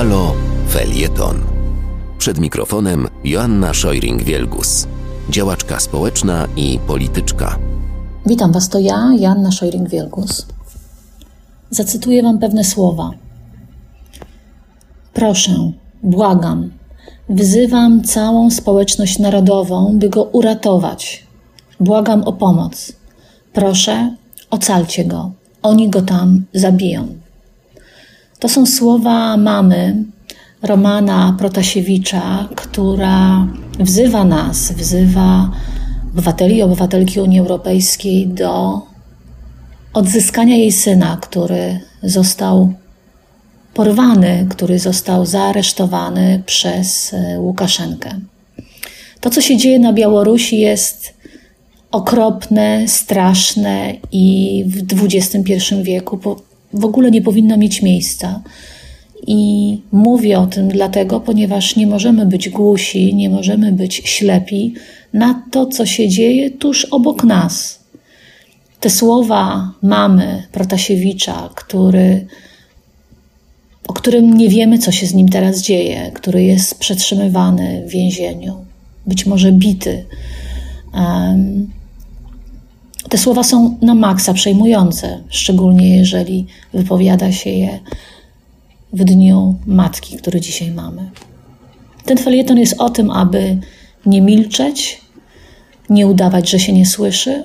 Halo Felieton. Przed mikrofonem Joanna Szojring-Wielgus, działaczka społeczna i polityczka. Witam Was, to ja, Joanna Szojring-Wielgus. Zacytuję Wam pewne słowa. Proszę, błagam, wzywam całą społeczność narodową, by go uratować. Błagam o pomoc. Proszę, ocalcie go. Oni go tam zabiją. To są słowa mamy Romana Protasiewicza, która wzywa nas, wzywa obywateli i obywatelki Unii Europejskiej do odzyskania jej syna, który został porwany, który został zaaresztowany przez e, Łukaszenkę. To, co się dzieje na Białorusi, jest okropne, straszne i w XXI wieku w ogóle nie powinno mieć miejsca. I mówię o tym dlatego, ponieważ nie możemy być głusi, nie możemy być ślepi na to, co się dzieje tuż obok nas. Te słowa mamy Protasiewicza, który, o którym nie wiemy, co się z nim teraz dzieje, który jest przetrzymywany w więzieniu, być może bity. Um, te słowa są na maksa przejmujące, szczególnie jeżeli wypowiada się je w dniu matki, który dzisiaj mamy. Ten felieton jest o tym, aby nie milczeć, nie udawać, że się nie słyszy,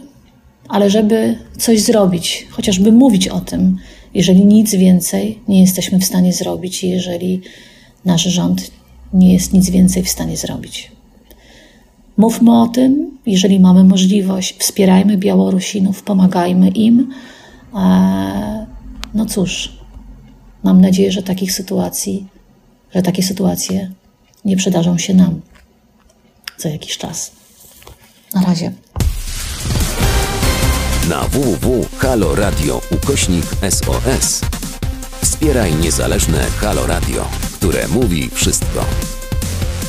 ale żeby coś zrobić, chociażby mówić o tym, jeżeli nic więcej nie jesteśmy w stanie zrobić, jeżeli nasz rząd nie jest nic więcej w stanie zrobić. Mówmy o tym, jeżeli mamy możliwość, wspierajmy Białorusinów, pomagajmy im. E, no cóż, mam nadzieję, że takich sytuacji, że takie sytuacje nie przydarzą się nam za jakiś czas. Na razie. Na www.haloradio ukośnik SOS wspieraj niezależne Halo Radio, które mówi wszystko